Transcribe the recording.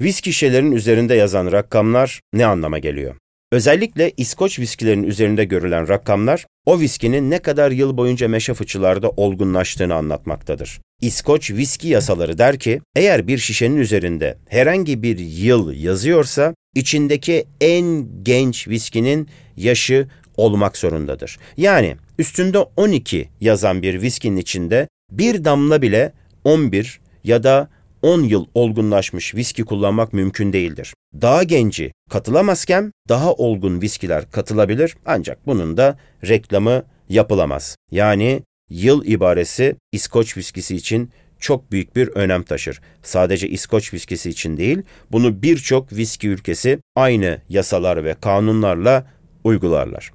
Viski şişelerin üzerinde yazan rakamlar ne anlama geliyor? Özellikle İskoç viskilerin üzerinde görülen rakamlar o viskinin ne kadar yıl boyunca meşe fıçılarda olgunlaştığını anlatmaktadır. İskoç viski yasaları der ki eğer bir şişenin üzerinde herhangi bir yıl yazıyorsa içindeki en genç viskinin yaşı olmak zorundadır. Yani üstünde 12 yazan bir viskinin içinde bir damla bile 11 ya da 10 yıl olgunlaşmış viski kullanmak mümkün değildir. Daha genci katılamazken daha olgun viskiler katılabilir ancak bunun da reklamı yapılamaz. Yani yıl ibaresi İskoç viskisi için çok büyük bir önem taşır. Sadece İskoç viskisi için değil, bunu birçok viski ülkesi aynı yasalar ve kanunlarla uygularlar.